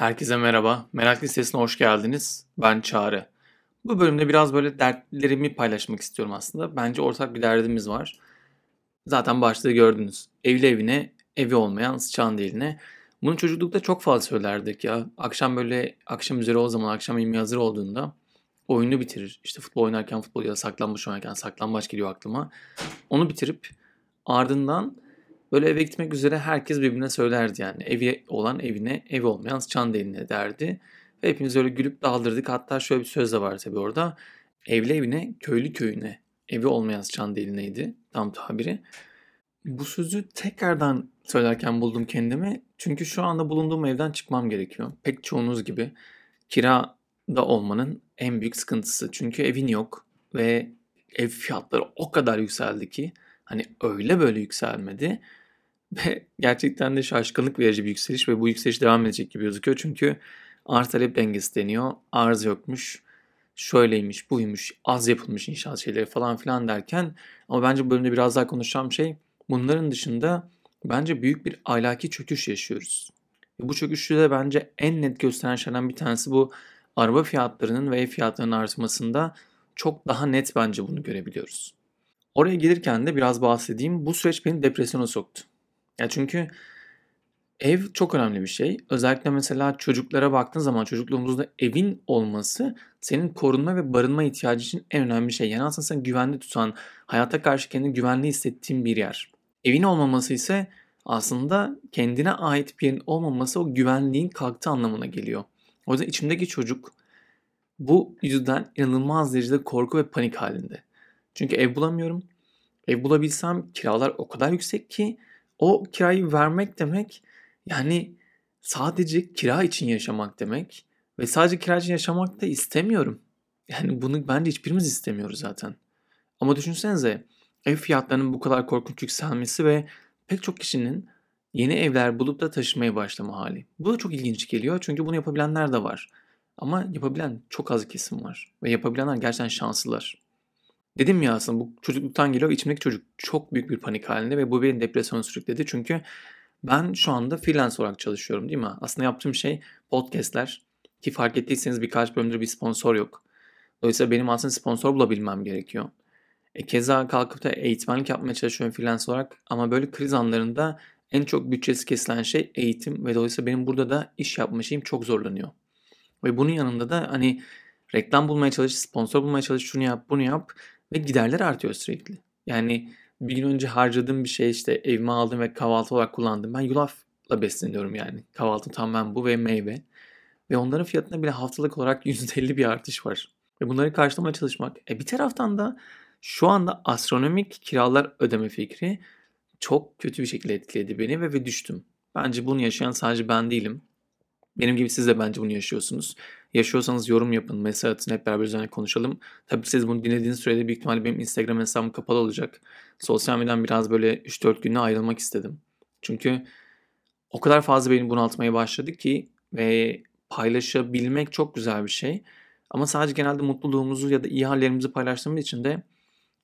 Herkese merhaba. Merak listesine hoş geldiniz. Ben Çağrı. Bu bölümde biraz böyle dertlerimi paylaşmak istiyorum aslında. Bence ortak bir derdimiz var. Zaten başta gördünüz. Evli evine, evi olmayan sıçan değiline. Bunu çocuklukta çok fazla söylerdik ya. Akşam böyle akşam üzeri o zaman akşam yemeği hazır olduğunda oyunu bitirir. İşte futbol oynarken futbol ya da saklambaç oynarken saklambaç geliyor aklıma. Onu bitirip ardından Böyle eve gitmek üzere herkes birbirine söylerdi yani. Evi olan evine, evi olmayan sıçan eline derdi. Ve hepimiz öyle gülüp daldırdık. Hatta şöyle bir söz de var tabii orada. Evli evine, köylü köyüne, evi olmayan sıçan elineydi tam tabiri. Bu sözü tekrardan söylerken buldum kendimi. Çünkü şu anda bulunduğum evden çıkmam gerekiyor. Pek çoğunuz gibi kira da olmanın en büyük sıkıntısı. Çünkü evin yok ve ev fiyatları o kadar yükseldi ki hani öyle böyle yükselmedi. Ve gerçekten de şaşkınlık verici bir yükseliş ve bu yükseliş devam edecek gibi gözüküyor. Çünkü arz talep dengesi deniyor. Arz yokmuş, şöyleymiş, buymuş, az yapılmış inşaat şeyleri falan filan derken ama bence bu bölümde biraz daha konuşacağım şey bunların dışında bence büyük bir ahlaki çöküş yaşıyoruz. Bu çöküşü de bence en net gösteren şeylerden bir tanesi bu araba fiyatlarının ve ev fiyatlarının artmasında çok daha net bence bunu görebiliyoruz. Oraya gelirken de biraz bahsedeyim. Bu süreç beni depresyona soktu. Ya çünkü ev çok önemli bir şey. Özellikle mesela çocuklara baktığın zaman çocukluğumuzda evin olması senin korunma ve barınma ihtiyacı için en önemli şey. Yani aslında sen güvenli tutan, hayata karşı kendini güvenli hissettiğin bir yer. Evin olmaması ise aslında kendine ait bir yerin olmaması o güvenliğin kalktı anlamına geliyor. O yüzden içimdeki çocuk bu yüzden inanılmaz derecede korku ve panik halinde. Çünkü ev bulamıyorum. Ev bulabilsem kiralar o kadar yüksek ki o kirayı vermek demek yani sadece kira için yaşamak demek ve sadece kira için yaşamak da istemiyorum. Yani bunu bence hiçbirimiz istemiyoruz zaten. Ama düşünsenize ev fiyatlarının bu kadar korkunç yükselmesi ve pek çok kişinin yeni evler bulup da taşımaya başlama hali. Bu da çok ilginç geliyor çünkü bunu yapabilenler de var. Ama yapabilen çok az kesim var ve yapabilenler gerçekten şanslılar. Dedim ya aslında bu çocukluktan geliyor. İçimdeki çocuk çok büyük bir panik halinde ve bu beni depresyona sürükledi. Çünkü ben şu anda freelance olarak çalışıyorum değil mi? Aslında yaptığım şey podcastler. Ki fark ettiyseniz birkaç bölümdür bir sponsor yok. Dolayısıyla benim aslında sponsor bulabilmem gerekiyor. E, keza kalkıp da eğitmenlik yapmaya çalışıyorum freelance olarak. Ama böyle kriz anlarında en çok bütçesi kesilen şey eğitim ve dolayısıyla benim burada da iş yapma şeyim çok zorlanıyor. Ve bunun yanında da hani reklam bulmaya çalış, sponsor bulmaya çalış, şunu yap, bunu yap. Ve giderler artıyor sürekli. Yani bir gün önce harcadığım bir şey işte evime aldım ve kahvaltı olarak kullandım. Ben yulafla besleniyorum yani. Kahvaltı tamamen bu ve meyve. Ve onların fiyatında bile haftalık olarak %50 bir artış var. Ve bunları karşılamaya çalışmak. E bir taraftan da şu anda astronomik kiralar ödeme fikri çok kötü bir şekilde etkiledi beni ve, ve düştüm. Bence bunu yaşayan sadece ben değilim. Benim gibi siz de bence bunu yaşıyorsunuz. Yaşıyorsanız yorum yapın. Mesaj atın hep beraber üzerine konuşalım. Tabii siz bunu dinlediğiniz sürede büyük ihtimalle benim Instagram hesabım kapalı olacak. Sosyal medyadan biraz böyle 3-4 günde ayrılmak istedim. Çünkü o kadar fazla beni bunaltmaya başladı ki ve paylaşabilmek çok güzel bir şey. Ama sadece genelde mutluluğumuzu ya da iyi hallerimizi paylaştığımız için de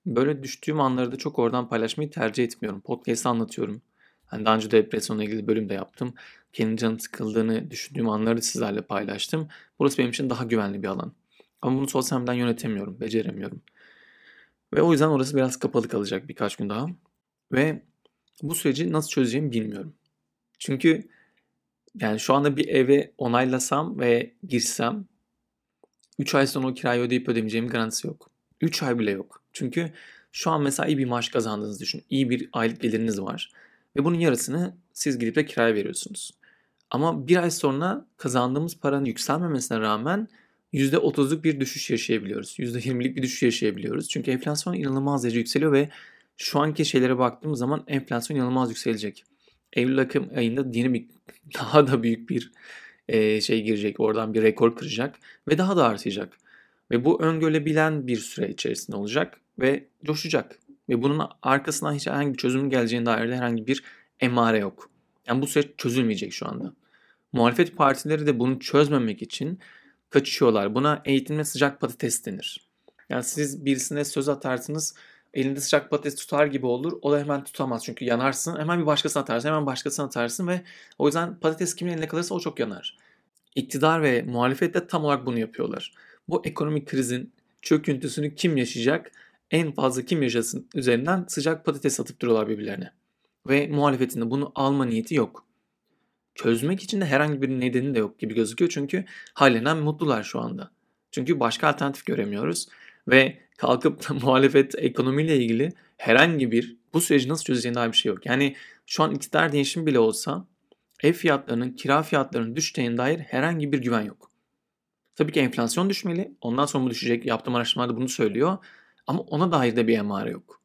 böyle düştüğüm anları da çok oradan paylaşmayı tercih etmiyorum. Podcast'ı anlatıyorum. Hani daha önce de depresyonla ilgili bölüm de yaptım. Kendi canım sıkıldığını düşündüğüm anları sizlerle paylaştım. Burası benim için daha güvenli bir alan. Ama bunu sosyal medyadan yönetemiyorum, beceremiyorum. Ve o yüzden orası biraz kapalı kalacak birkaç gün daha. Ve bu süreci nasıl çözeceğimi bilmiyorum. Çünkü yani şu anda bir eve onaylasam ve girsem 3 ay sonra o kirayı ödeyip ödemeyeceğim garantisi yok. 3 ay bile yok. Çünkü şu an mesela iyi bir maaş kazandığınızı düşün. İyi bir aylık geliriniz var. Ve bunun yarısını siz gidip de kiraya veriyorsunuz. Ama bir ay sonra kazandığımız paranın yükselmemesine rağmen %30'luk bir düşüş yaşayabiliyoruz. %20'lik bir düşüş yaşayabiliyoruz. Çünkü enflasyon inanılmaz derece yükseliyor ve şu anki şeylere baktığımız zaman enflasyon inanılmaz yükselecek. Eylül Ekim ayında yeni bir daha da büyük bir e, şey girecek. Oradan bir rekor kıracak ve daha da artacak. Ve bu öngörebilen bir süre içerisinde olacak ve coşacak. Ve bunun arkasından hiç herhangi bir çözümün geleceğine dair de herhangi bir emare yok. Yani bu süreç çözülmeyecek şu anda. Muhalefet partileri de bunu çözmemek için kaçışıyorlar. Buna eğitimle sıcak patates denir. Yani siz birisine söz atarsınız elinde sıcak patates tutar gibi olur. O da hemen tutamaz çünkü yanarsın. Hemen bir başkasına atarsın, hemen başkasına atarsın ve o yüzden patates kimin eline kalırsa o çok yanar. İktidar ve muhalefet de tam olarak bunu yapıyorlar. Bu ekonomik krizin çöküntüsünü kim yaşayacak? En fazla kim yaşasın üzerinden sıcak patates atıp duruyorlar birbirlerine. Ve muhalefetinde bunu alma niyeti yok. Çözmek için de herhangi bir nedeni de yok gibi gözüküyor çünkü halinden mutlular şu anda. Çünkü başka alternatif göremiyoruz ve kalkıp muhalefet ekonomiyle ilgili herhangi bir bu süreci nasıl çözeceğine dair bir şey yok. Yani şu an iktidar değişim bile olsa ev fiyatlarının, kira fiyatlarının düşeceğine dair herhangi bir güven yok. Tabii ki enflasyon düşmeli. Ondan sonra bu düşecek. Yaptığım araştırmalarda bunu söylüyor. Ama ona dair de bir emare yok.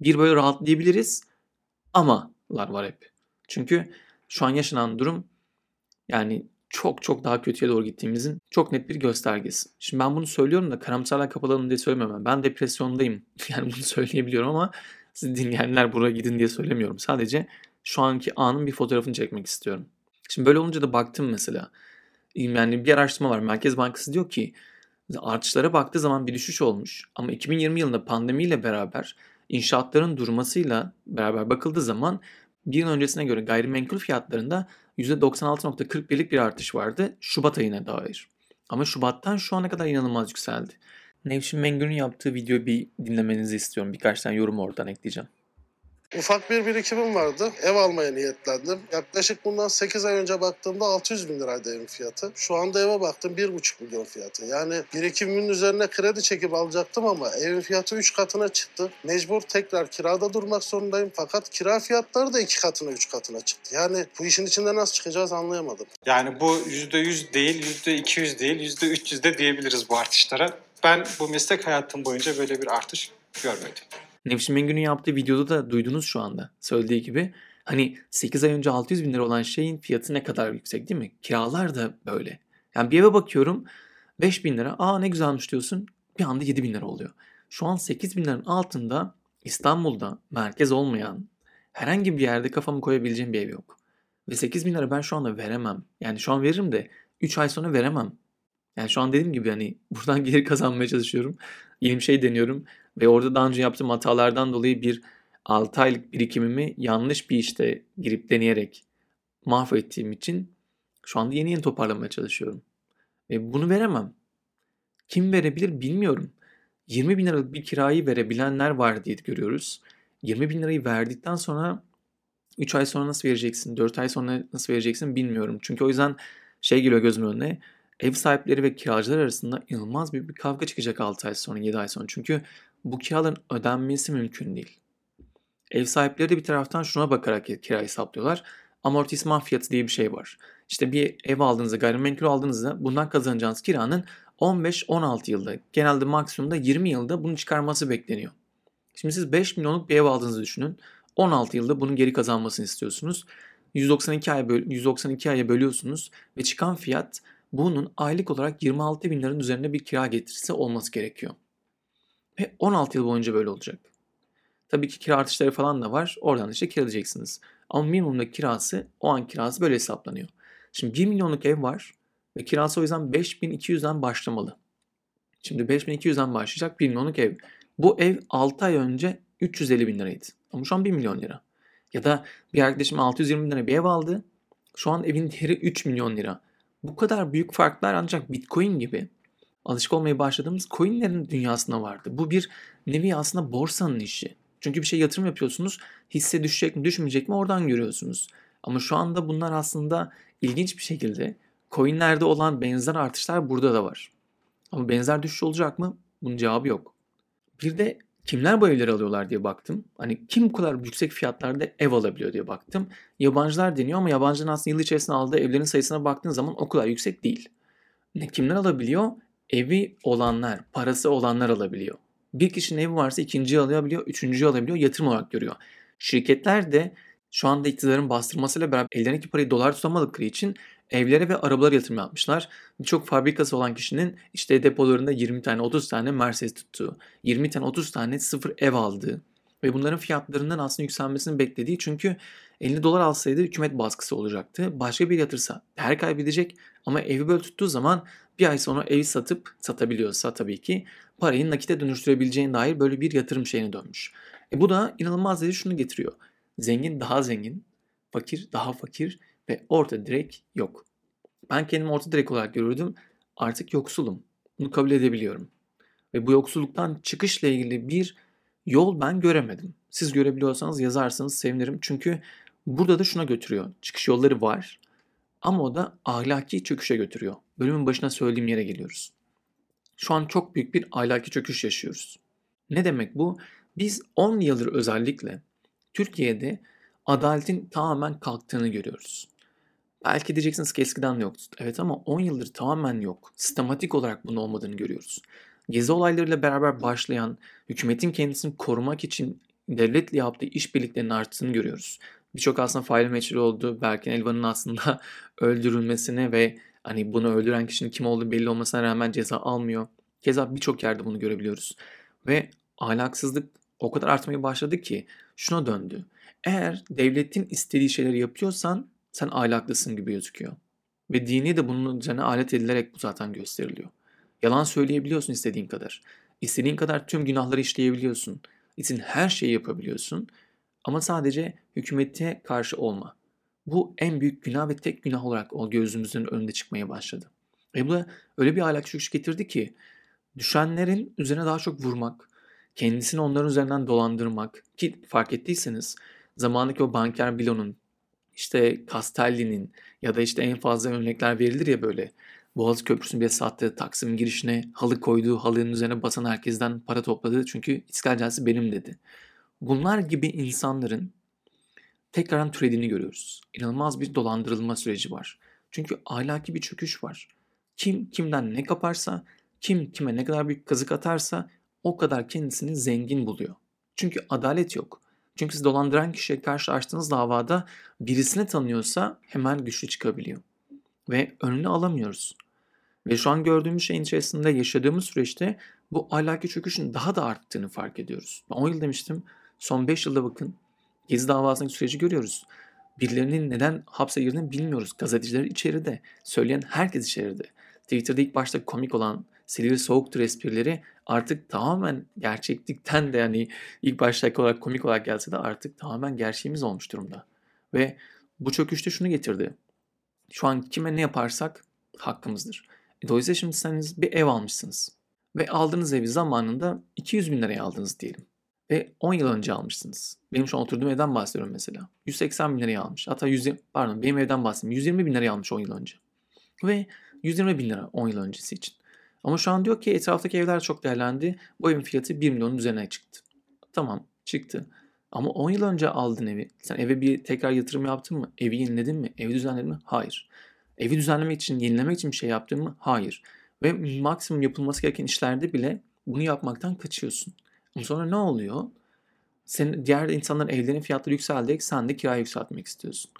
Bir böyle rahatlayabiliriz amalar var hep. Çünkü şu an yaşanan durum yani çok çok daha kötüye doğru gittiğimizin çok net bir göstergesi. Şimdi ben bunu söylüyorum da karamsarlığa kapatalım diye söylemiyorum. Ben depresyondayım. Yani bunu söyleyebiliyorum ama siz dinleyenler buraya gidin diye söylemiyorum. Sadece şu anki anın bir fotoğrafını çekmek istiyorum. Şimdi böyle olunca da baktım mesela. Yani bir araştırma var. Merkez Bankası diyor ki artışlara baktığı zaman bir düşüş olmuş. Ama 2020 yılında pandemiyle beraber inşaatların durmasıyla beraber bakıldığı zaman bir yıl öncesine göre gayrimenkul fiyatlarında %96.41'lik bir artış vardı Şubat ayına dair. Ama Şubat'tan şu ana kadar inanılmaz yükseldi. Nevşin Mengü'nün yaptığı videoyu bir dinlemenizi istiyorum. Birkaç tane yorum oradan ekleyeceğim. Ufak bir birikimim vardı. Ev almaya niyetlendim. Yaklaşık bundan 8 ay önce baktığımda 600 bin liraydı evin fiyatı. Şu anda eve baktım 1,5 milyon fiyatı. Yani birikimimin üzerine kredi çekip alacaktım ama evin fiyatı 3 katına çıktı. Mecbur tekrar kirada durmak zorundayım. Fakat kira fiyatları da 2 katına 3 katına çıktı. Yani bu işin içinde nasıl çıkacağız anlayamadım. Yani bu %100 değil, %200 değil, %300 de diyebiliriz bu artışlara. Ben bu meslek hayatım boyunca böyle bir artış görmedim. Nevşin Mengü'nün yaptığı videoda da duydunuz şu anda. Söylediği gibi hani 8 ay önce 600 bin lira olan şeyin fiyatı ne kadar yüksek değil mi? Kiralar da böyle. Yani bir eve bakıyorum 5 bin lira aa ne güzelmiş diyorsun bir anda 7 bin lira oluyor. Şu an 8 bin liranın altında İstanbul'da merkez olmayan herhangi bir yerde kafamı koyabileceğim bir ev yok. Ve 8 bin lira ben şu anda veremem. Yani şu an veririm de 3 ay sonra veremem. Yani şu an dediğim gibi hani buradan gelir kazanmaya çalışıyorum. Yeni bir şey deniyorum. Ve orada daha önce yaptığım hatalardan dolayı bir 6 aylık birikimimi yanlış bir işte girip deneyerek mahvettiğim için şu anda yeni yeni toparlamaya çalışıyorum. Ve bunu veremem. Kim verebilir bilmiyorum. 20 bin liralık bir kirayı verebilenler var diye görüyoruz. 20 bin lirayı verdikten sonra 3 ay sonra nasıl vereceksin, 4 ay sonra nasıl vereceksin bilmiyorum. Çünkü o yüzden şey geliyor gözümün önüne. Ev sahipleri ve kiracılar arasında inanılmaz büyük bir kavga çıkacak 6 ay sonra, 7 ay sonra. Çünkü bu kiraların ödenmesi mümkün değil. Ev sahipleri de bir taraftan şuna bakarak kira hesaplıyorlar. Amortisman fiyatı diye bir şey var. İşte bir ev aldığınızda, gayrimenkul aldığınızda bundan kazanacağınız kiranın 15-16 yılda, genelde maksimumda 20 yılda bunu çıkarması bekleniyor. Şimdi siz 5 milyonluk bir ev aldığınızı düşünün. 16 yılda bunun geri kazanmasını istiyorsunuz. 192 ay böl 192 aya bölüyorsunuz ve çıkan fiyat bunun aylık olarak 26 bin liranın üzerinde bir kira getirisi olması gerekiyor. Ve 16 yıl boyunca böyle olacak. Tabii ki kira artışları falan da var. Oradan işte kiralayacaksınız. Ama minimumda kirası o an kirası böyle hesaplanıyor. Şimdi 1 milyonluk ev var ve kirası o yüzden 5200'den başlamalı. Şimdi 5200'den başlayacak 1 milyonluk ev. Bu ev 6 ay önce 350 bin liraydı. Ama şu an 1 milyon lira. Ya da bir arkadaşım 620 bin lira bir ev aldı. Şu an evin değeri 3 milyon lira. Bu kadar büyük farklar ancak Bitcoin gibi alışık olmaya başladığımız coinlerin dünyasında vardı. Bu bir nevi aslında borsanın işi. Çünkü bir şey yatırım yapıyorsunuz. Hisse düşecek mi düşmeyecek mi oradan görüyorsunuz. Ama şu anda bunlar aslında ilginç bir şekilde coinlerde olan benzer artışlar burada da var. Ama benzer düşüş olacak mı? Bunun cevabı yok. Bir de kimler bu evleri alıyorlar diye baktım. Hani kim bu kadar yüksek fiyatlarda ev alabiliyor diye baktım. Yabancılar deniyor ama yabancıların aslında yıl içerisinde aldığı evlerin sayısına baktığın zaman o kadar yüksek değil. Ne kimler alabiliyor? Evi olanlar, parası olanlar alabiliyor. Bir kişinin evi varsa ikinciyi alabiliyor, üçüncüyü alabiliyor, yatırım olarak görüyor. Şirketler de şu anda iktidarın bastırmasıyla beraber ellerindeki parayı dolar tutamadıkları için evlere ve arabalara yatırım yapmışlar. Birçok fabrikası olan kişinin işte depolarında 20 tane 30 tane Mercedes tuttuğu, 20 tane 30 tane sıfır ev aldığı ve bunların fiyatlarından aslında yükselmesini beklediği çünkü 50 dolar alsaydı hükümet baskısı olacaktı. Başka bir yatırsa her kaybedecek ama evi böyle tuttuğu zaman bir ay sonra evi satıp satabiliyorsa tabii ki parayı nakite dönüştürebileceğine dair böyle bir yatırım şeyine dönmüş. E bu da inanılmaz dedi şunu getiriyor. Zengin daha zengin, fakir daha fakir ve orta direkt yok. Ben kendimi orta direk olarak görürdüm. Artık yoksulum. Bunu kabul edebiliyorum. Ve bu yoksulluktan çıkışla ilgili bir yol ben göremedim. Siz görebiliyorsanız yazarsanız sevinirim. Çünkü burada da şuna götürüyor. Çıkış yolları var ama o da ahlaki çöküşe götürüyor. Bölümün başına söylediğim yere geliyoruz. Şu an çok büyük bir ahlaki çöküş yaşıyoruz. Ne demek bu? Biz 10 yıldır özellikle Türkiye'de adaletin tamamen kalktığını görüyoruz. Belki diyeceksiniz ki eskiden yoktu. Evet ama 10 yıldır tamamen yok. Sistematik olarak bunun olmadığını görüyoruz. Gezi olaylarıyla beraber başlayan hükümetin kendisini korumak için devletle yaptığı işbirliklerinin arttığını görüyoruz. Birçok aslında fail meçhul oldu. Berkin Elvan'ın aslında öldürülmesine ve hani bunu öldüren kişinin kim olduğu belli olmasına rağmen ceza almıyor. Keza birçok yerde bunu görebiliyoruz. Ve ahlaksızlık o kadar artmaya başladı ki şuna döndü. Eğer devletin istediği şeyleri yapıyorsan sen ahlaklısın gibi gözüküyor. Ve dini de bunun üzerine alet edilerek bu zaten gösteriliyor. Yalan söyleyebiliyorsun istediğin kadar. İstediğin kadar tüm günahları işleyebiliyorsun. İçin her şeyi yapabiliyorsun. Ama sadece hükümete karşı olma. Bu en büyük günah ve tek günah olarak o gözümüzün önünde çıkmaya başladı. Ve bu da öyle bir ahlak çöküş getirdi ki düşenlerin üzerine daha çok vurmak, kendisini onların üzerinden dolandırmak ki fark ettiyseniz zamandaki o banker Bilon'un işte Castelli'nin ya da işte en fazla örnekler verilir ya böyle Boğaziçi Köprüsü'nü bile sattı. Taksim girişine halı koydu. Halının üzerine basan herkesten para topladı. Çünkü İstiklal benim dedi. Bunlar gibi insanların tekrardan türediğini görüyoruz. İnanılmaz bir dolandırılma süreci var. Çünkü ahlaki bir çöküş var. Kim kimden ne kaparsa, kim kime ne kadar büyük kazık atarsa o kadar kendisini zengin buluyor. Çünkü adalet yok. Çünkü siz dolandıran kişiye karşı açtığınız davada birisini tanıyorsa hemen güçlü çıkabiliyor. Ve önünü alamıyoruz. Ve şu an gördüğümüz şeyin içerisinde yaşadığımız süreçte bu ahlaki çöküşün daha da arttığını fark ediyoruz. 10 yıl demiştim. Son 5 yılda bakın Gezi davasındaki süreci görüyoruz. Birilerinin neden hapse girdiğini bilmiyoruz. Gazeteciler içeride. Söyleyen herkes içeride. Twitter'da ilk başta komik olan Silivri Soğuktur esprileri artık tamamen gerçeklikten de yani ilk baştaki olarak komik olarak gelse de artık tamamen gerçeğimiz olmuş durumda. Ve bu çöküşte şunu getirdi. Şu an kime ne yaparsak hakkımızdır. E dolayısıyla şimdi siz bir ev almışsınız. Ve aldığınız evi zamanında 200 bin liraya aldınız diyelim. Ve 10 yıl önce almışsınız. Benim şu an oturduğum evden bahsediyorum mesela. 180 bin liraya almış. Hatta 100, pardon benim evden bahsediyorum. 120 bin liraya almış 10 yıl önce. Ve 120 bin lira 10 yıl öncesi için. Ama şu an diyor ki etraftaki evler çok değerlendi. Bu evin fiyatı 1 milyonun üzerine çıktı. Tamam çıktı. Ama 10 yıl önce aldın evi. Sen eve bir tekrar yatırım yaptın mı? Evi yeniledin mi? Evi düzenledin mi? Hayır. Evi düzenlemek için, yenilemek için bir şey yaptın mı? Hayır. Ve maksimum yapılması gereken işlerde bile bunu yapmaktan kaçıyorsun. Sonra ne oluyor? Senin diğer insanların evlerinin fiyatları yükseldi. Sen de kira yükseltmek istiyorsun.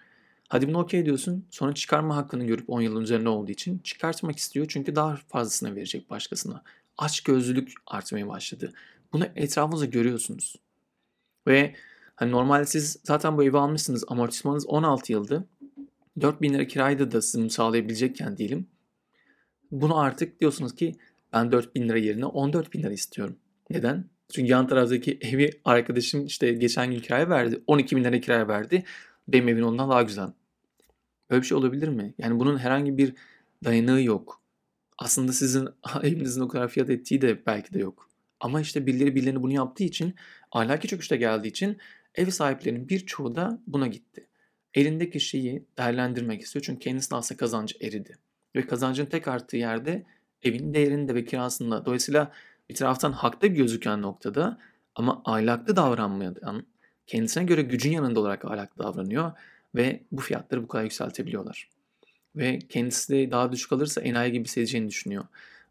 Hadi bunu okey diyorsun. Sonra çıkarma hakkını görüp 10 yılın üzerinde olduğu için çıkartmak istiyor. Çünkü daha fazlasını verecek başkasına. Aç gözlülük artmaya başladı. Bunu etrafınızda görüyorsunuz. Ve hani normalde siz zaten bu evi almışsınız. Amortismanınız 16 yıldı. 4 bin lira kirayı da sizin sağlayabilecekken diyelim. Bunu artık diyorsunuz ki ben 4 bin lira yerine 14 bin lira istiyorum. Neden? Çünkü yan taraftaki evi arkadaşım işte geçen gün kiraya verdi. 12 bin lira kiraya verdi. Benim evim ondan daha güzel. Böyle bir şey olabilir mi? Yani bunun herhangi bir dayanığı yok. Aslında sizin evinizin o kadar fiyat ettiği de belki de yok. Ama işte birileri birilerine bunu yaptığı için, ahlaki çöküşte geldiği için ev sahiplerinin birçoğu da buna gitti. Elindeki şeyi değerlendirmek istiyor çünkü kendisine aslında kazancı eridi. Ve kazancın tek arttığı yerde evin değerinde ve kirasında. Dolayısıyla bir taraftan haklı gözüken noktada ama ahlaklı davranmayan, kendisine göre gücün yanında olarak ahlaklı davranıyor ve bu fiyatları bu kadar yükseltebiliyorlar. Ve kendisi de daha düşük alırsa enayi gibi hissedeceğini düşünüyor.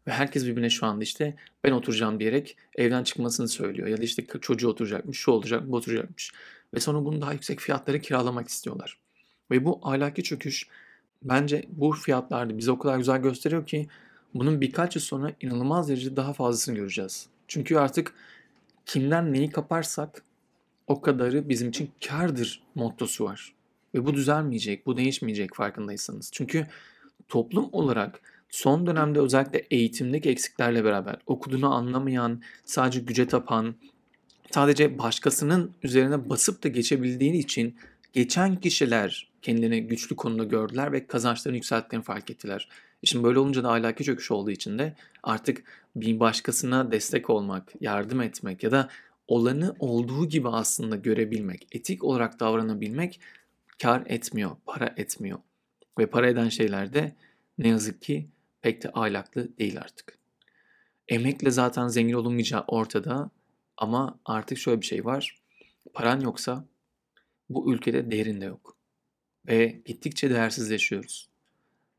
Ve herkes birbirine şu anda işte ben oturacağım diyerek evden çıkmasını söylüyor. Ya da işte çocuğu oturacakmış, şu olacak, bu oturacakmış. Ve sonra bunu daha yüksek fiyatlara kiralamak istiyorlar. Ve bu ahlaki çöküş bence bu fiyatlarda bize o kadar güzel gösteriyor ki bunun birkaç yıl sonra inanılmaz derecede daha fazlasını göreceğiz. Çünkü artık kimden neyi kaparsak o kadarı bizim için kardır mottosu var. Ve bu düzelmeyecek, bu değişmeyecek farkındaysanız. Çünkü toplum olarak son dönemde özellikle eğitimdeki eksiklerle beraber okuduğunu anlamayan, sadece güce tapan, sadece başkasının üzerine basıp da geçebildiği için geçen kişiler kendilerini güçlü konumda gördüler ve kazançlarını yükselttiklerini fark ettiler. E Şimdi böyle olunca da ahlaki çöküş olduğu için de artık bir başkasına destek olmak, yardım etmek ya da olanı olduğu gibi aslında görebilmek, etik olarak davranabilmek kar etmiyor, para etmiyor. Ve para eden şeyler de ne yazık ki pek de ahlaklı değil artık. Emekle zaten zengin olunmayacağı ortada ama artık şöyle bir şey var. Paran yoksa bu ülkede değerin de yok. Ve gittikçe değersizleşiyoruz.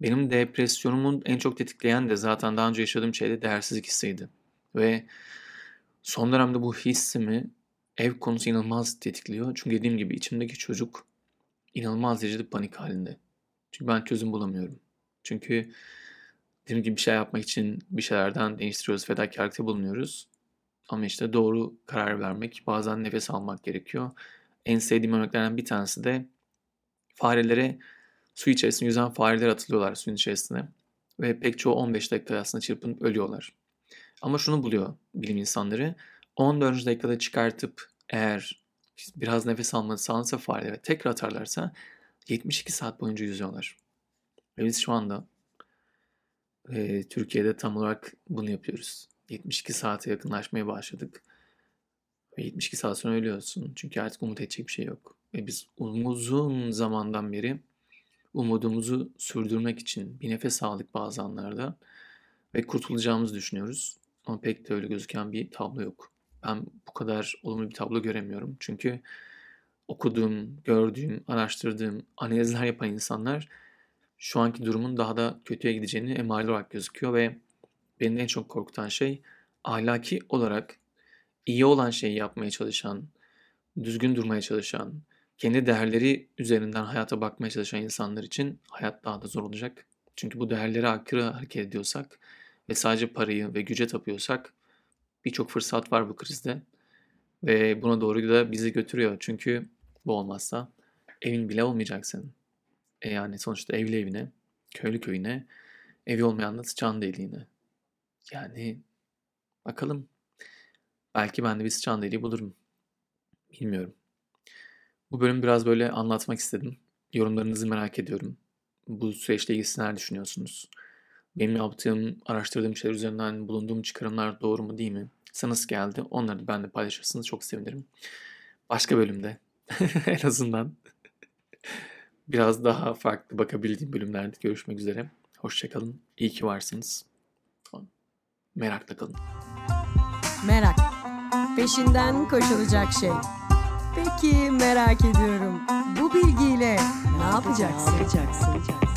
Benim depresyonumun en çok tetikleyen de zaten daha önce yaşadığım şey de değersizlik hissiydi. Ve son dönemde bu hissimi ev konusu inanılmaz tetikliyor. Çünkü dediğim gibi içimdeki çocuk inanılmaz derecede panik halinde. Çünkü ben çözüm bulamıyorum. Çünkü dediğim gibi bir şey yapmak için bir şeylerden değiştiriyoruz, fedakarlıkta bulunuyoruz. Ama işte doğru karar vermek, bazen nefes almak gerekiyor. En sevdiğim örneklerden bir tanesi de farelere su içerisinde yüzen fareler atılıyorlar suyun içerisine. Ve pek çoğu 15 dakika aslında çırpınıp ölüyorlar. Ama şunu buluyor bilim insanları. 14. dakikada çıkartıp eğer biraz nefes alması sağlanırsa farelere tekrar atarlarsa 72 saat boyunca yüzüyorlar. Ve biz şu anda e, Türkiye'de tam olarak bunu yapıyoruz. 72 saate yakınlaşmaya başladık. Ve 72 saat sonra ölüyorsun. Çünkü artık umut edecek bir şey yok. Ve biz uzun zamandan beri umudumuzu sürdürmek için bir nefes aldık bazı anlarda. Ve kurtulacağımızı düşünüyoruz. Ama pek de öyle gözüken bir tablo yok. Ben bu kadar olumlu bir tablo göremiyorum. Çünkü okuduğum, gördüğüm, araştırdığım, analizler yapan insanlar şu anki durumun daha da kötüye gideceğini emali olarak gözüküyor ve beni en çok korkutan şey ahlaki olarak iyi olan şeyi yapmaya çalışan, düzgün durmaya çalışan, kendi değerleri üzerinden hayata bakmaya çalışan insanlar için hayat daha da zor olacak. Çünkü bu değerlere aykırı hareket ediyorsak ve sadece parayı ve güce tapıyorsak birçok fırsat var bu krizde. Ve buna doğru da bizi götürüyor. Çünkü bu olmazsa evin bile olmayacak senin. E yani sonuçta evli evine, köylü köyüne, evi olmayan da sıçan deliğine. Yani bakalım. Belki ben de bir sıçan deliği bulurum. Bilmiyorum. Bu bölüm biraz böyle anlatmak istedim. Yorumlarınızı merak ediyorum. Bu süreçle ilgili neler düşünüyorsunuz? Benim yaptığım, araştırdığım şeyler üzerinden bulunduğum çıkarımlar doğru mu değil mi? Size nasıl geldi? Onları da ben de paylaşırsanız çok sevinirim. Başka bölümde en azından biraz daha farklı bakabildiğim bölümlerde görüşmek üzere. Hoşçakalın. İyi ki varsınız. Merakla kalın. Merak. Peşinden koşulacak şey. Peki merak ediyorum. Bu bilgiyle ne yapacaksın? yapacaksın?